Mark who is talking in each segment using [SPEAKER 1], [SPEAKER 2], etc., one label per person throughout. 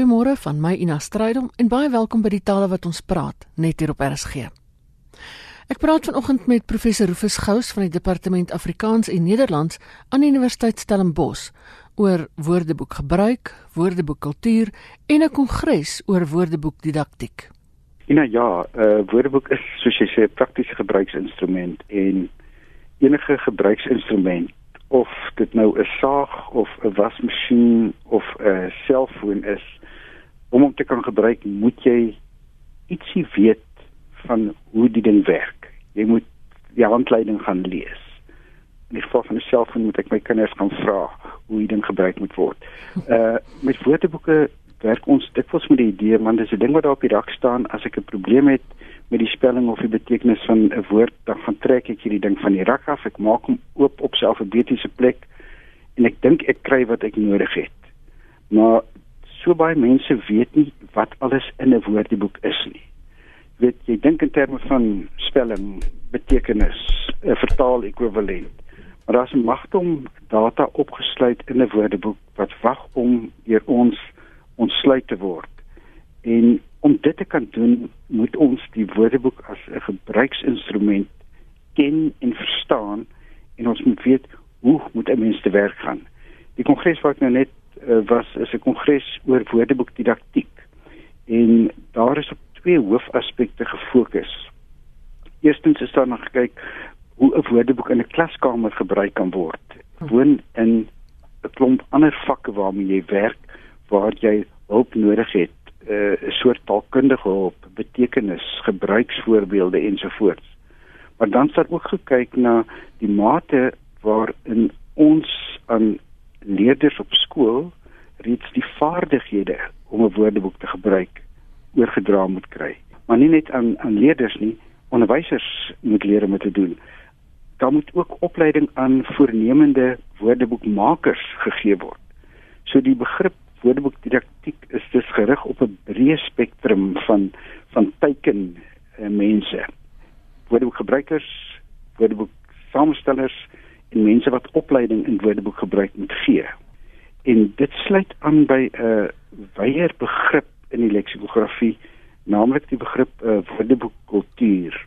[SPEAKER 1] Goeiemôre van my Ina Strydom en baie welkom by die tale wat ons praat net hier op RSG. Ek praat vanoggend met professor Rufus Gous van die Departement Afrikaans en Nederlands aan die Universiteit Stellenbosch oor woordeboekgebruik, woordeboekkultuur en 'n kongres oor woordeboekdidaktiek.
[SPEAKER 2] Ina ja, 'n uh, woordeboek is soos jy sê 'n praktiese gebruiksinstrument en enige gebruiksinstrument of dit nou 'n saag of 'n wasmasjien of 'n selfoon is om hom te kan gebruik moet jy ietsie weet van hoe die ding werk. Jy moet die handleiding gaan lees. In die geval van 'n selfoon moet ek my kinders gaan vra hoe die ding gebruik moet word. Uh met woordeboeke werk ons dikwels met die idee want dis 'n ding wat daar op die rak staan as ek 'n probleem het met die spelling of die betekenis van 'n woord, dan gaan trek ek hierdie ding van die rak af, ek maak hom oop op sy alfabetiese plek en ek dink ek kry wat ek nodig het. Maar so baie mense weet nie wat alles in 'n woordeboek is nie. Jy weet, jy dink in terme van spelling, betekenis, vertaal ekwivalent. Maar daar's 'n magtom data opgesluit in 'n woordeboek wat wag om deur ons ontsluit te word. En om dit te kan doen, moet ons die woordeboek as 'n gebruiksinstrument ken en verstaan en ons moet weet hoe moet 'n mens te werk gaan. Die kongres wat nou net uh, was is 'n kongres oor woordeboekdidaktiek en daar is op twee hoofaspekte gefokus. Eerstens is daar nog gekyk hoe 'n woordeboek in 'n klaskamer gebruik kan word. Woon in 'n klomp ander vakke waarmee jy werk waar jy hulp nodig het uh, 'n soort taalkundige hulp, betekenis, gebruiksvoorbeelde ensovoorts. Maar dan sal ook gekyk na die mate waarin ons aan leerders op skool reeds die vaardighede om 'n woordeboek te gebruik oorgedra moet kry. Maar nie net aan aan leerders nie, onderwysers moet leer om dit te doen. Daar moet ook opleiding aan voornemende woordeboekmakers gegee word. So die begrip woordeboekdidaktiek is dus gerig op 'n breë spektrum van van teiken uh, mense. Woordeboekgebruikers, woordeboeksaamstellers en mense wat opleiding in woordeboekgebruik moet gee. En dit sluit aan by 'n uh, wyeer begrip in die leksikografie, naamlik die begrip uh, woordeboekkultuur.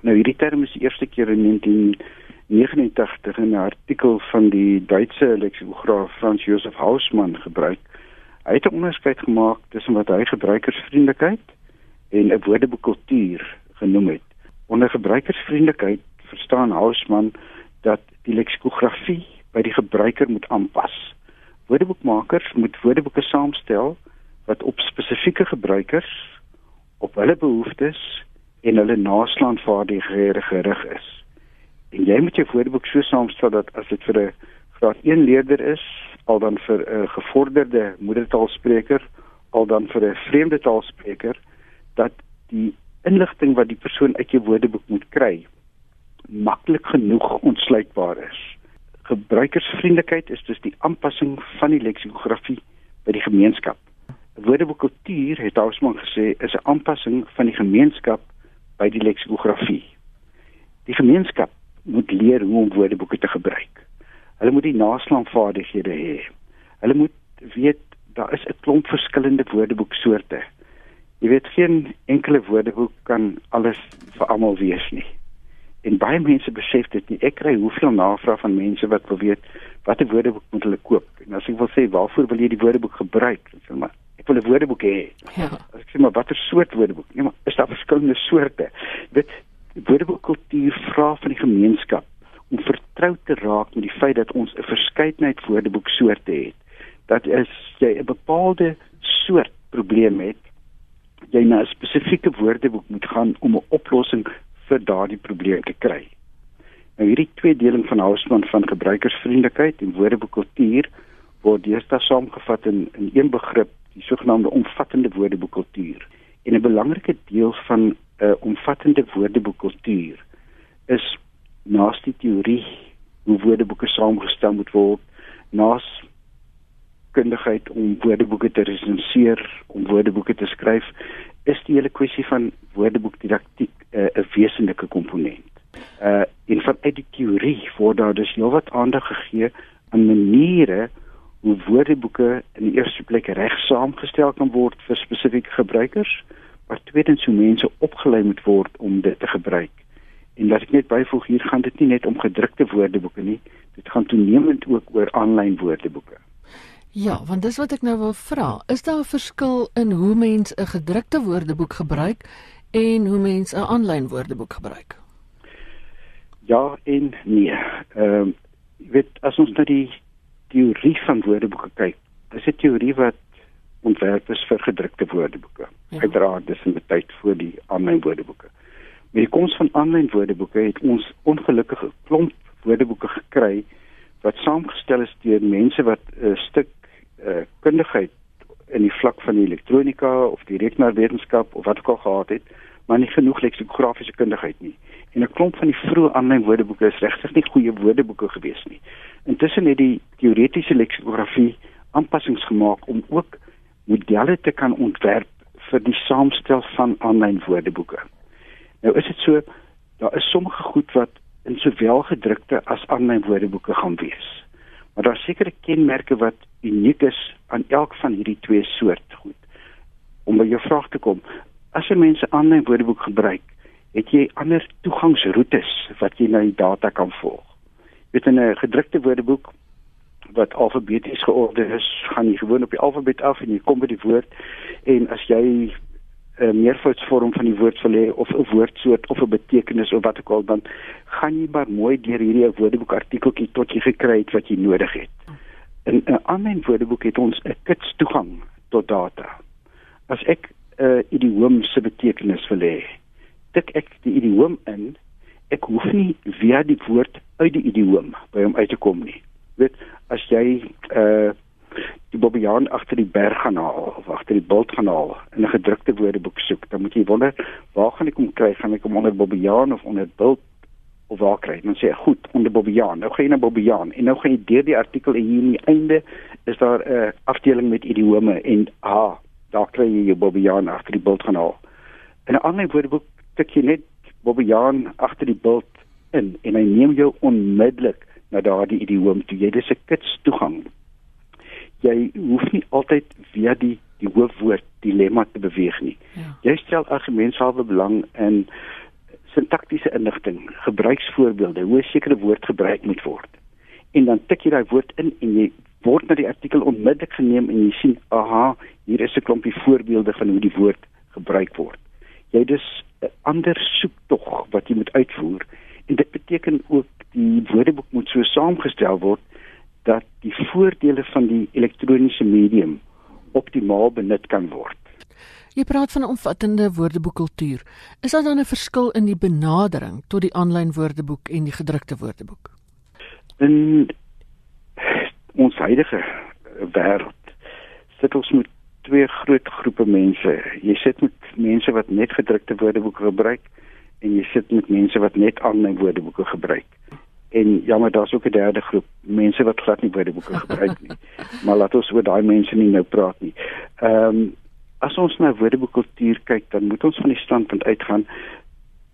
[SPEAKER 2] Nou hierdie term is die eerste keer in 89 in 'n artikel van die Duitse leksikograaf Franz Josef Hausmann gebruik. Hy het 'n onderskeid gemaak tussen wat hy gebruikersvriendelikheid en 'n woordeboekkultuur genoem het. Onder gebruikersvriendelikheid verstaan Hausmann dat die leksikografie by die gebruiker moet aanpas. Woordeboekmakers moet woordeboeke saamstel wat op spesifieke gebruikers op hulle behoeftes en hulle naslaanvaardighede gerig is en jy moet jou woordeboek so saamstel dat as dit vir 'n graad 1 leerder is, al dan vir 'n gevorderde moedertaalspreker, al dan vir 'n vreemde taalspreker, dat die inligting wat die persoon uit jou woordeboek moet kry, maklik genoeg ontsluitbaar is. Gebruikersvriendelikheid is dus die aanpassing van die leksikografie by die gemeenskap. Woordeboekkultuur het Hausman gesê is 'n aanpassing van die gemeenskap by die leksikografie. Die gemeenskap moet leer hoe om woordeboeke te gebruik. Hulle moet die naslaanvaardighede hê. Hulle moet weet daar is 'n klomp verskillende woordeboeksoorte. Jy weet geen enkele woordeboek kan alles vir almal wees nie. En baie mense besef dit nie. Ek kry hoeveel navrae van mense wat wil weet watter woordeboek moet hulle koop. En as ek wil sê waarvoor wil jy die woordeboek gebruik? Ek sê maar ek wil 'n woordeboek hê. Ja. As ek sê maar watter soort woordeboek? Nee, maar is daar verskillende soorte? Weet woordeboekkultuur vra van die gemeenskap om vertroud te raak met die feit dat ons 'n verskeidenheid woordeboeksoorte het. Dat as jy 'n bepaalde soort probleem het, jy na 'n spesifieke woordeboek moet gaan om 'n oplossing vir daardie probleem te kry. Nou hierdie tweedeling van Hausman van gebruikersvriendelikheid en woordeboekkultuur word deesdae saamgevat in in een begrip, die sogenaamde omvattende woordeboekkultuur. En 'n belangrike deel van 'n uh, omvattende woordeboekkultuur is naas die teorie hoe woordeboeke saamgestel moet word, naas kundigheid om woordeboeke te resenseer, om woordeboeke te skryf, is die hele kwessie van woordeboekdidaktiek uh, 'n wesenlike komponent. Uh in van uit die teorie word daar dus heelwat aandag gegee aan maniere hoe woordeboeke in die eerste plek reg saamgestel kan word vir spesifieke gebruikers, maar tweedens hoe mense opgelei moet word om dit te gebruik. En laat ek net byvoeg hier gaan dit nie net om gedrukte woordeboeke nie, dit gaan toenemend ook oor aanlyn woordeboeke.
[SPEAKER 1] Ja, want dis wat ek nou wil vra. Is daar 'n verskil in hoe mense 'n gedrukte woordeboek gebruik en hoe mense 'n aanlyn woordeboek gebruik?
[SPEAKER 2] Ja en nee. Ehm um, weet as ons na die teorie van woordeboeke kyk, dis 'n teorie wat ontwerp is vir gedrukte woordeboeke. Ja. Uiteraard dis in die tyd voor die aanlyn woordeboeke. Met die koms van aanlyn woordeboeke het ons ongelukkige klomp woordeboeke gekry wat saamgestel is deur mense wat 'n stuk uh, kundigheid in die vlak van die elektronika of die rekenaarwetenskap of wat ook al gehad het, maar nie genoeg leksikografiese kundigheid nie. En 'n klomp van die vroeë aanlyn woordeboeke is regtig nie goeie woordeboeke gewees nie. Intussen het die teoretiese leksikografie aanpassings gemaak om ook modelle te kan ontwerp vir die saamstel van aanlyn woordeboeke. Nou is dit so, daar is sommige goed wat in sowel gedrukte as aanlyn woordeboeke gaan wees. Maar daar sekerre kenmerke wat uniek is aan elk van hierdie twee soort goed. Om by jou vraag te kom, as jy mense aanlyn woordeboek gebruik, het jy ander toegangsroetes wat jy na die data kan volg. Met 'n gedrukte woordeboek wat alfabeties geordeer is, gaan jy gewoon op die alfabet af en jy kom by die woord en as jy 'n uh, meervoudsvorm van die woord wil hê of 'n woordsoort of 'n betekenis of wat ook al dan gaan jy maar mooi deur hierdie woordeboek artikeltjie tot jy gekry het wat jy nodig het. In 'n aanlyn woordeboek het ons 'n kits toegang tot data. As ek 'n uh, idioom se betekenis wil hê, tik ek die idioom in. Ek hoef nie via die woord uit die idioom by hom uit te kom nie weet as jy uh die bobbejaan agter die berg gaan haal of agter die bult gaan haal in 'n gedrukte woordeboek soek, dan moet jy wonder waar gaan ek hom kry? Gaan ek hom onder bobbejaan of onder bult of waar kry? Dan sê ek goed, onder bobbejaan. Nou gaan jy na bobbejaan en nou gaan jy deur die artikel en hier in die einde is daar 'n uh, afdeling met idiome en ah, daar kry jy jou bobbejaan agter die bult gaan haal. In 'n ander woordeboek tik jy net bobbejaan agter die bult in en hy neem jou onmiddellik na daardie idioom toe. Jy dis 'n kits toegang. Jy hoef nie altyd via die die hoofwoord dilemma te beweeg nie. Ja. Jy stel argumentshalwe belang in sintaktiese inligting, gebruiksvoorbeelde, hoe 'n sekere woord gebruik moet word. En dan tik jy daai woord in en jy word na die artikel onmiddellik geneem en jy sien, aha, hier is 'n klompie voorbeelde van hoe die woord gebruik word. Jy dis 'n ander soektog wat jy moet uitvoer en dit beteken ook die woordeboek moet so saamgestel word dat die voordele van die elektroniese medium optimaal benut kan word.
[SPEAKER 1] Jy praat van 'n omvattende woordeboekkultuur. Is daar dan 'n verskil in die benadering tot die aanlyn woordeboek en die gedrukte woordeboek?
[SPEAKER 2] In ons huidige wêreld sit ons met twee groot groepe mense. Jy sit met mense wat net gedrukte woordeboeke gebruik en jy sit met mense wat net aanlyn woordeboeke gebruik. En jammer, daar's ook 'n derde groep, mense wat glad nie woordeboeke gebruik nie. maar laat ons oor daai mense nie nou praat nie. Ehm um, as ons na woordeboekkultuur kyk, dan moet ons van die standpunt uitgaan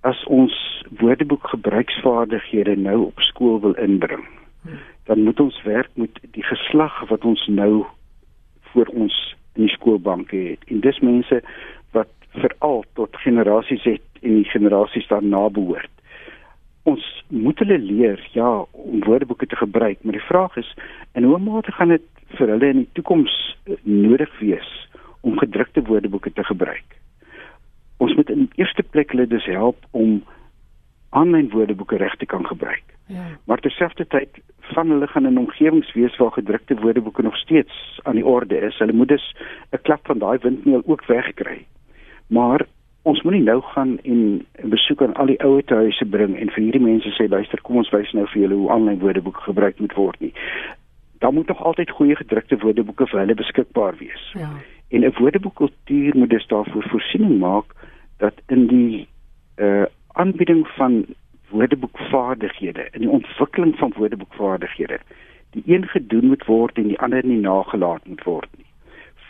[SPEAKER 2] as ons woordeboekgebruiksvaardighede nou op skool wil inbring. Dan moet ons werk met die geslag wat ons nou voor ons in die skoolbanke het. En dis mense wat veral tot generasie Z en die generasies daarna behoort. Ons moet hulle leer ja om woordeboeke te gebruik, maar die vraag is in hoe mate gaan dit vir hulle in die toekoms eh, nodig wees om gedrukte woordeboeke te gebruik? Ons moet in eerste plek hulle dus help om aanlyn woordeboeke reg te kan gebruik. Ja. Maar terselfdertyd van hulle gaan in omgewings wees waar gedrukte woordeboeke nog steeds aan die orde is. Hulle moet dus 'n klap van daai windmeel ook wegkry. Maar ons moenie nou gaan en 'n besoek aan al die ouer huise bring en vir hierdie mense sê luister kom ons wys nou vir julle hoe aanlyn woordeboeke gebruik moet word nie. Daar moet nog altyd goeie gedrukte woordeboeke vir hulle beskikbaar wees. Ja. En 'n woordeboekkultuur moet dus daarvoor voorsiening maak dat in die uh aanbieding van woordeboekvaardighede, in die ontwikkeling van woordeboekvaardighede, die een gedoen moet word en die ander nie nagelaat moet word nie.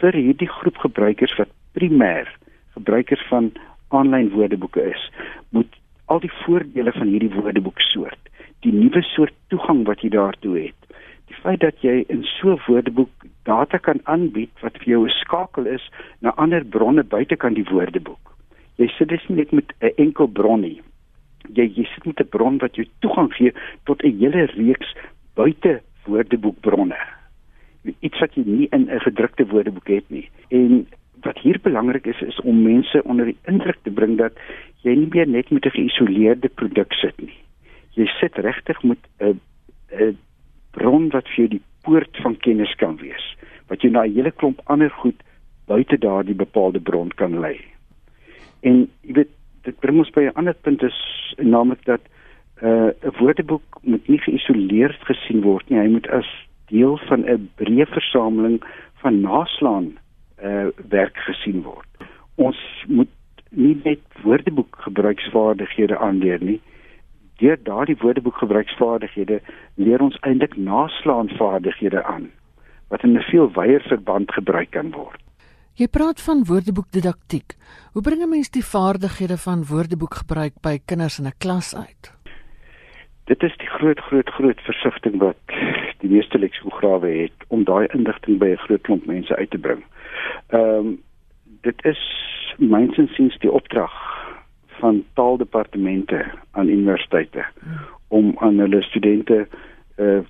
[SPEAKER 2] Vir hierdie groep gebruikers wat primêr gebruikers van aanlyn woordeboeke is, moet al die voordele van hierdie woordeboeksoort, die nuwe soort toegang wat jy daartoe het, die feit dat jy in so 'n woordeboek data kan aanbied wat vir jou 'n skakel is na ander bronne buitekant die woordeboek. Jy sit dus nie net met 'n enkel bron nie. Jy jy sit met 'n bron wat jou toegang gee tot 'n hele reeks buite woordeboekbronne. Iets wat jy nie in 'n gedrukte woordeboek het nie. En wat hier belangrik is is om mense onder die indruk te bring dat jy nie meer net met 'n geïsoleerde produk sit nie. Jy sit regtig met 'n 'n bron wat vir jou die poort van kennis kan wees, wat jy na 'n hele klomp ander goed buite daardie bepaalde bron kan lei. En jy weet dit bring ons by 'n ander punt is naamlik dat uh, 'n uh, woordeboek moet nie geïsoleerd gesien word nie. Hy moet as deel van 'n breë versameling van naslaan uh werk gesien word. Ons moet nie net woordeboek gebruiksvaardighede aanleer nie. Deur daardie woordeboek gebruiksvaardighede leer ons eintlik naslaan vaardighede aan wat in 'n veel wyeer verband gebruik kan word.
[SPEAKER 1] Jy praat van woordeboekdidaktiek. Hoe bring 'n mens die vaardighede van woordeboekgebruik by kinders in 'n klas uit?
[SPEAKER 2] Dit is die groot groot groot versigtiging wat die meeste leksikograwe het om daai inligting by 'n groot klomp mense uit te bring. Ehm um, dit is mynsinsiens die opdrag van taaldepartemente aan universiteite om aan hulle studente 'n uh,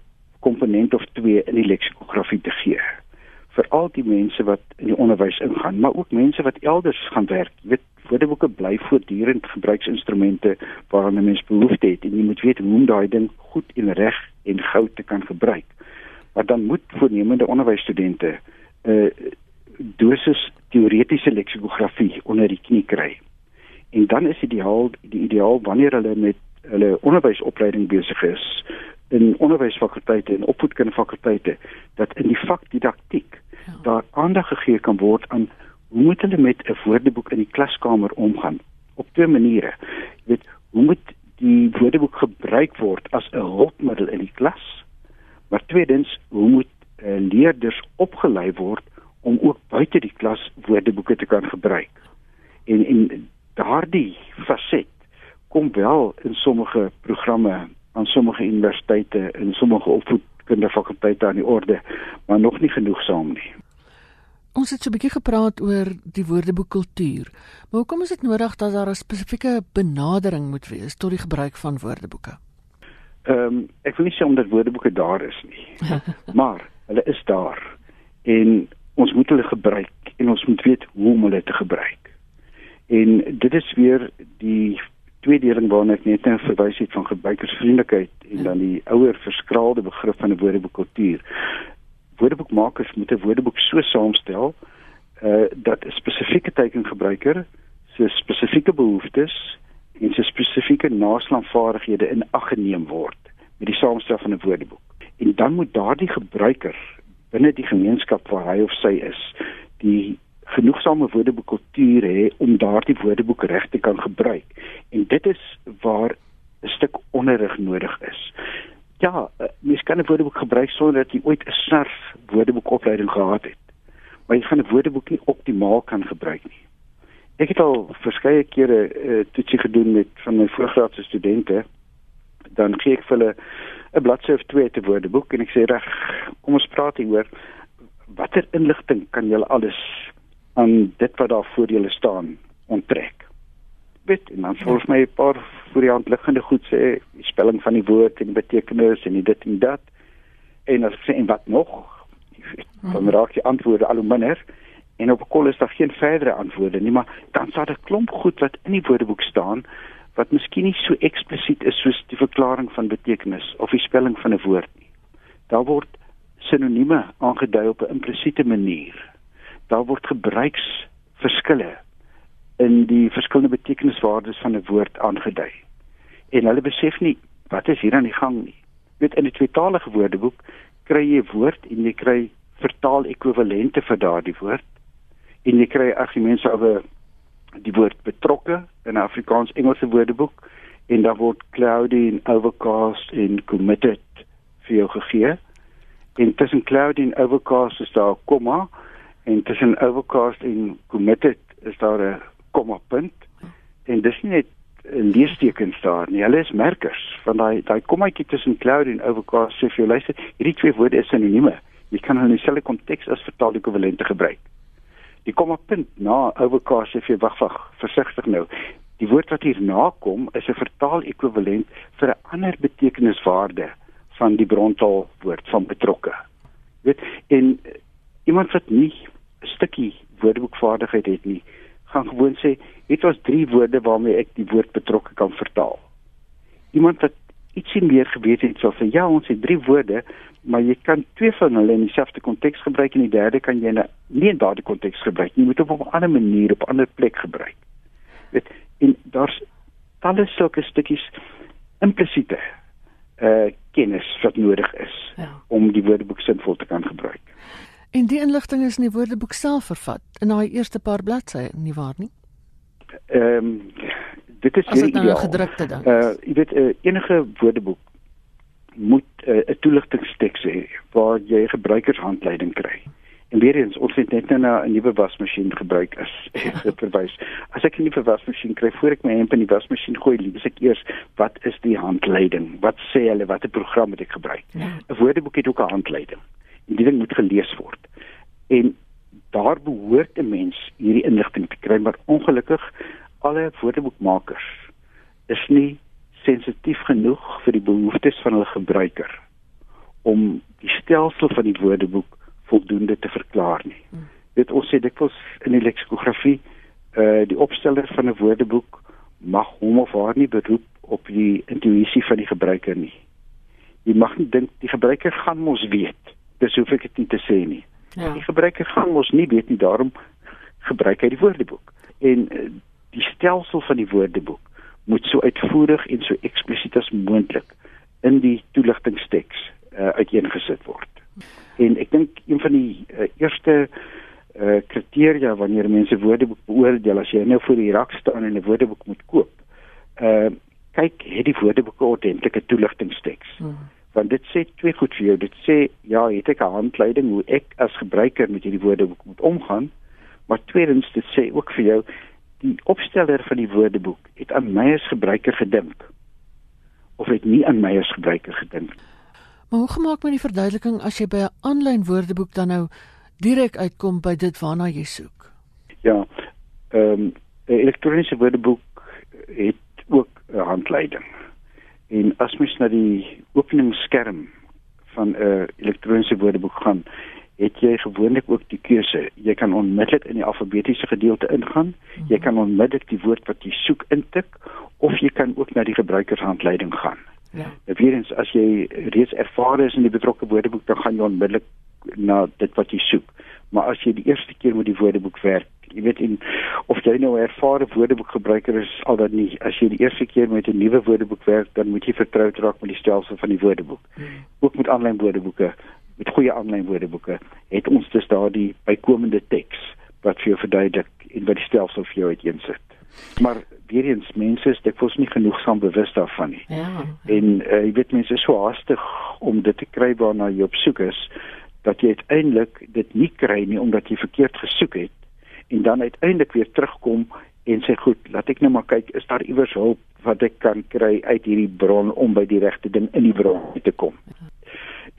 [SPEAKER 2] komponent of twee in die leksikografie te gee vir al die mense wat in die onderwys ingaan maar ook mense wat elders gaan werk weet woordeboeke bly voortdurend gebruiksinstrumente waaraan 'n mens behoefte het en jy moet weet hoe om daai ding goed en reg en gou te kan gebruik maar dan moet voornemende onderwysstudente 'n uh, dosis teoretiese leksikografie onder die knie kry. En dan is ideaal die ideaal wanneer hulle met hulle onderwysopleiding besig is in onderwysfakulteite en opvoedkundefakulteite dat in die vak didaktiek ja. daar aandag gegee kan word aan hoe moet hulle met 'n woordeboek in die klaskamer omgaan op twee maniere. Jy weet, hoe moet die woordeboek gebruik word as 'n hulpmiddel in die klas? Maar tweedens, hoe moet uh, leerders opgelei word om ook buite die klas woordeboeke te kan gebruik. En en daardie faset kom wel in sommige programme aan sommige universiteite en sommige opvoedkundefakulteite aan die orde, maar nog nie genoegsaam nie.
[SPEAKER 1] Ons het so 'n bietjie gepraat oor die woordeboekkultuur. Maar hoekom is dit nodig dat daar 'n spesifieke benadering moet wees tot die gebruik van woordeboeke?
[SPEAKER 2] Ehm um, ek wil nie sê omdat woordeboeke daar is nie. maar hulle is daar. En ons moet hulle gebruik en ons moet weet hoe om hulle te gebruik. En dit is weer die tweedeling waarna ek net nou verwys het van gebruikersvriendelikheid en dan die ouer verskraalde begrip van 'n woordeboekkultuur. Woordeboekmakers moet 'n woordeboek so saamstel uh dat 'n spesifieke tekengebruiker se spesifieke behoeftes en sy spesifieke naslaanvaardighede in ag geneem word met die saamstel van 'n woordeboek. En dan moet daardie gebruiker binne die gemeenskap waar hy of sy is die genoegsame woordeboekkultuur hê om daardie woordeboek reg te kan gebruik. En dit is waar 'n stuk onderrig nodig is. Ja eh, mens kan 'n woordeboek gebruik sonder dat jy ooit 'n snarf woordeboekopleiding gehad het. Maar jy gaan 'n woordeboek nie optimaal kan gebruik nie. Ek het al verskeie kere uh, toetsie gedoen met van my voorgraadse studente. Dan gee ek vir hulle 'n bladsy of twee te woordeboek en ek sê reg, kom ons praat hieroor. Watter inligting kan julle alles aan dit wat daar voor julle staan onttrek? Weet, en dan volgens my 'n paar voor die hand liggende goed sê, die spelling van die woord en die betekenis en die dit en dat. En as ek sê en wat nog? Dan raak die antwoorde al hoe minder en op kol is daar geen verdere antwoorde nie, maar dan staan 'n klomp goed wat in die woordeboek staan wat miskien nie so eksplisiet is soos die verklaring van betekenis of die spelling van 'n woord nie. Daar word sinonieme aangedui op 'n implisiete manier. Daar word gebruiksverskille in die verskillende betekeniswaardes van 'n woord aangedui. En hulle besef nie wat is hier aan die gang nie. Weet in 'n tweetalige woordeboek kry jy 'n woord en jy kry vertaal ekwivalente vir daardie woord en jy kry argumente oor die woord betrokke in 'n Afrikaans-Engelse woordeboek en dan word cloudy en overcast en committed vir jou gegee. En tussen cloudy en overcast is daar 'n komma en tussen overcast en committed is daar 'n komma punt. En dis nie net leestekens daar nie. Hulle is merkers van daai daai kommaatjie tussen cloud en overcast sê vir jou luister, hierdie twee woorde is sinonieme. Jy kan hulle in dieselfde konteks as vertaal-ekwivalente gebruik. Die komma punt na overcast sê vir wag wag, versigtig nou. Die woord wat hier nakom is 'n vertaal-ekwivalent vir 'n ander betekeniswaarde van die brontaalwoord van betrokke. Weet, en iemand wat nie stukkie woordeboekvaardigheid het nie, gaan gewoon sê het ons drie woorde waarmee ek die woord betrokke kan vertaal. Iemand wat ietsie meer geweet het sal sê ja, ons het drie woorde, maar jy kan twee van hulle in dieselfde konteks gebruik en die derde kan jy nie in daardie konteks gebruik nie. Jy moet op 'n ander manier op 'n ander plek gebruik. Weet, en daar's talle sulke stukkies implisiete uh kennis wat nodig is ja. om die woordeboek sinvol te kan gebruik.
[SPEAKER 1] En die inligting is in die woordeboek self vervat in daai eerste paar bladsye, nie waar nie?
[SPEAKER 2] Ehm um, dit is
[SPEAKER 1] hier nou 'n gedrukte dan.
[SPEAKER 2] Uh jy weet uh, enige woordeboek moet uh, 'n uh, toeligtingsteks hê waar jy gebruikershandleiding kry. En weer eens, ons het net nou na 'n nuwe wasmasjien gebruik as verwys. As ek 'n nuwe wasmasjien kry voor ek my hemp in die wasmasjien gooi, lees ek eers wat is die handleiding? Wat sê hulle? Watter program moet ek gebruik? Ja. 'n Woordeboek het ook 'n handleiding die ding moet gelees word. En daar behoort 'n mens hierdie inligting te kry, maar ongelukkig alle woordeboekmakers is nie sensitief genoeg vir die behoeftes van hulle gebruiker om die stelsel van die woordeboek voldoende te verklaar nie. Hmm. Dit ons sê dikwels in die leksikografie, uh die opsteller van 'n woordeboek mag hom of haar nie beroep op die intuïsie van die gebruiker nie. Jy mag nie dink die gebruiker gaan mos weet dis hoef ek dit nie te sê nie. Ja. Die gebruiker gaan mos nie weet nie, daarom gebruik hy die woordeboek. En uh, die stelsel van die woordeboek moet so uitvoerig en so eksplisiet as moontlik in die toeligtingsteks uh, uiteengesit word. En ek dink een van die uh, eerste uh, kriteria wanneer mense woordeboek beoordeel as jy nou voor die rak staan en 'n woordeboek moet koop, uh kyk het die woordeboek 'n ordentlike toeligtingsteks. Hmm want dit sê twee goed vir jou. Dit sê ja, het ek 'n handleiding hoe ek as gebruiker met hierdie woordeboek moet omgaan. Maar tweedens dit sê ook vir jou die opsteller van die woordeboek het aan my as gebruiker gedink of het nie aan my as gebruiker gedink.
[SPEAKER 1] Maar hoe gemaak met die verduideliking as jy by 'n aanlyn woordeboek dan nou direk uitkom by dit waarna jy soek?
[SPEAKER 2] Ja. Ehm um, elektroniese woordeboek het ook 'n handleiding. En as mens na die openingsskerm van 'n uh, elektroniese woordeboek gaan, het jy gewoonlik ook die keuse. Jy kan onmiddellik in die alfabetiese gedeelte ingaan. Jy kan onmiddellik die woord wat jy soek intik of jy kan ook na die gebruikershandleiding gaan. Ja. Eweens as jy reeds ervare is in die betrokke woordeboek, dan gaan jy onmiddellik na dit wat jy soek. Maar as jy die eerste keer met die woordeboek werk, jy weet en of jy nou 'n ervare woordeboekgebruiker is al dan nie as jy die eerste keer met 'n nuwe woordeboek werk dan moet jy vertroud raak met die stelsel van die woordeboek hmm. ook met aanlyn woordeboeke met goeie aanlyn woordeboeke het ons dus daardie bykomende teks wat vir jou verduidelik en wat die stelsel vir jou uiteensit maar weer eens mense is dit vols nie genoegsaam bewus daarvan nie ja. en uh, jy weet mense is so haastig om dit te kry waarna jy op soek is dat jy uiteindelik dit nie kry nie omdat jy verkeerd gesoek het en dan uiteindelik weer terugkom en sê goed, laat ek nou maar kyk, is daar iewers hulp wat ek kan kry uit hierdie bron om by die regte ding in die bron te kom.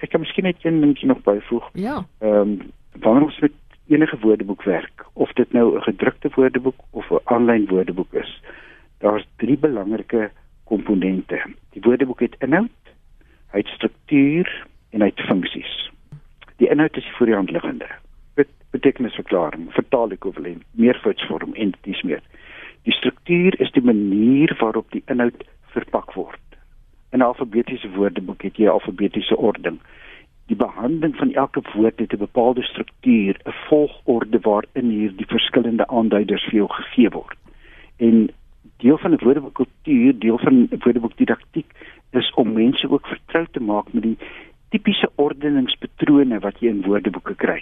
[SPEAKER 2] Ek kan miskien net een ding nog byvoeg.
[SPEAKER 1] Ja.
[SPEAKER 2] Ehm um, wanneer ons met enige woordeboek werk, of dit nou 'n gedrukte woordeboek of 'n aanlyn woordeboek is, daar's drie belangrike komponente. Die woordeboek het inhoud, hy het struktuur en hy het funksies. Die inhoud is vir die hand liggende betekenisverklaring, vertaal-ekwivalent, meervoudsvorm en dis meer. Die struktuur is die manier waarop die inhoud verpak word. In 'n alfabetiese woordeboek het jy 'n alfabetiese ording. Die behandeling van elke woord het 'n bepaalde struktuur, 'n volgorde waarin hier die verskillende aanduiders vir jou gegee word. En deel van 'n woordeboekkultuur, deel van woordeboekdidaktiek is om mense ook vertrou te maak met die tipiese ordeningspatrone wat jy in woordeboeke kry.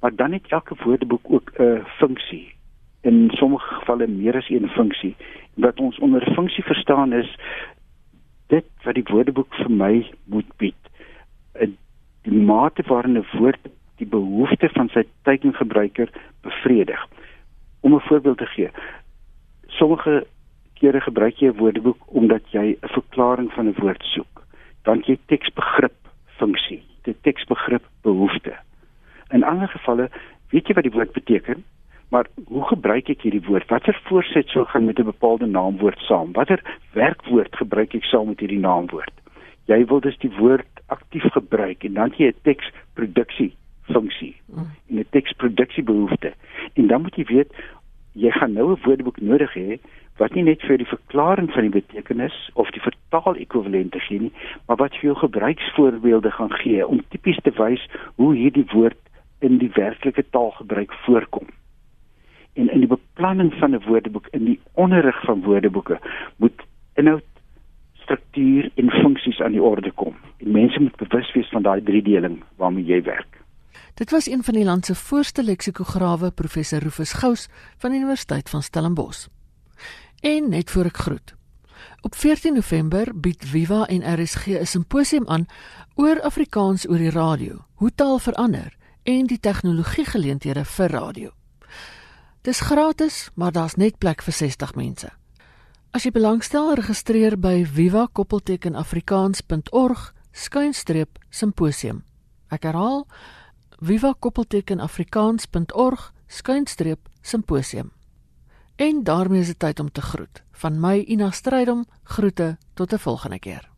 [SPEAKER 2] Maar dan het elke woordeboek ook 'n funksie. In sommige gevalle meer as een funksie. Wat ons onder funksie verstaan is dit wat die woordeboek vir my moet bied die mate waarin 'n woord die behoefte van sy teikengebruiker bevredig. Om 'n voorbeeld te gee. Sommige kere gebruik jy 'n woordeboek omdat jy 'n verklaring van 'n woord soek. Dan jy teksbegrip funksie, die teksbegrip behoefte. In ander gevalle weet jy wat die woord beteken, maar hoe gebruik ek hierdie woord? Watter voorsetsel gaan met 'n bepaalde naamwoord saam? Watter werkwoord gebruik ek saam met hierdie naamwoord? Jy wil dus die woord aktief gebruik en dan jy 'n teksproduksie funksie en 'n teksproduksie behoefte. En dan moet jy weet jy gaan nou 'n woordeboek nodig hê wat nie net vir die verklaring van die betekenis of die vertaal ekwivalente gee nie, maar wat vir jou gebruiksvoorbeelde gaan gee om tipies te wys hoe hierdie woord in die werklike taalgebruik voorkom. En in die beplanning van 'n woordeboek in die onderrig van woordeboeke moet inhoud, struktuur en funksies aan die orde kom. En mense moet bewus wees van daai driedeling waarmee jy werk.
[SPEAKER 1] Dit was een van die land se voorste leksikograwe, professor Rufus Gous van die Universiteit van Stellenbosch. En net voor ek groet. Op 14 November bied Viva en RSG 'n simposium aan oor Afrikaans oor die radio, hoe taal verander en die tegnologie geleenthede vir radio. Dis gratis, maar daar's net plek vir 60 mense. As jy belangstel, registreer by viva-afrikaans.org/simposium. Ek herhaal viva-afrikaans.org skuinstreep simposium. En daarmee is dit tyd om te groet. Van my Ina Strydom groete tot 'n volgende keer.